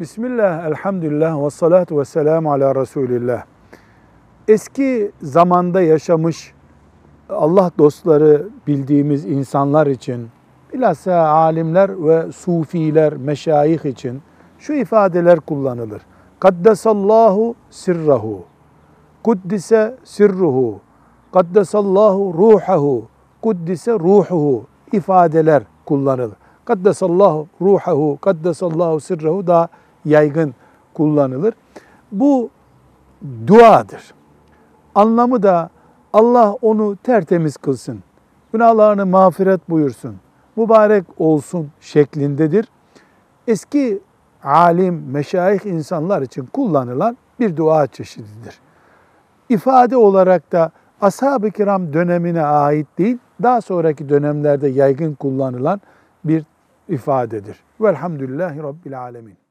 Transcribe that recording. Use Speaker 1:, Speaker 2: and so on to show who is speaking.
Speaker 1: Bismillah, elhamdülillah ve salatu ve selamu ala Resulillah. Eski zamanda yaşamış Allah dostları bildiğimiz insanlar için, bilhassa alimler ve sufiler, meşayih için şu ifadeler kullanılır. Kaddesallahu sirrahu, kuddise sirruhu, kaddesallahu ruhahu, kuddise ruhuhu ifadeler kullanılır. Kaddesallahu ruhahu, kaddesallahu sirrahu daha yaygın kullanılır. Bu duadır. Anlamı da Allah onu tertemiz kılsın. Günahlarını mağfiret buyursun. Mübarek olsun şeklindedir. Eski alim, meşayih insanlar için kullanılan bir dua çeşididir. İfade olarak da ashab-ı kiram dönemine ait değil, daha sonraki dönemlerde yaygın kullanılan bir ifadedir. Velhamdülillahi Rabbil Alemin.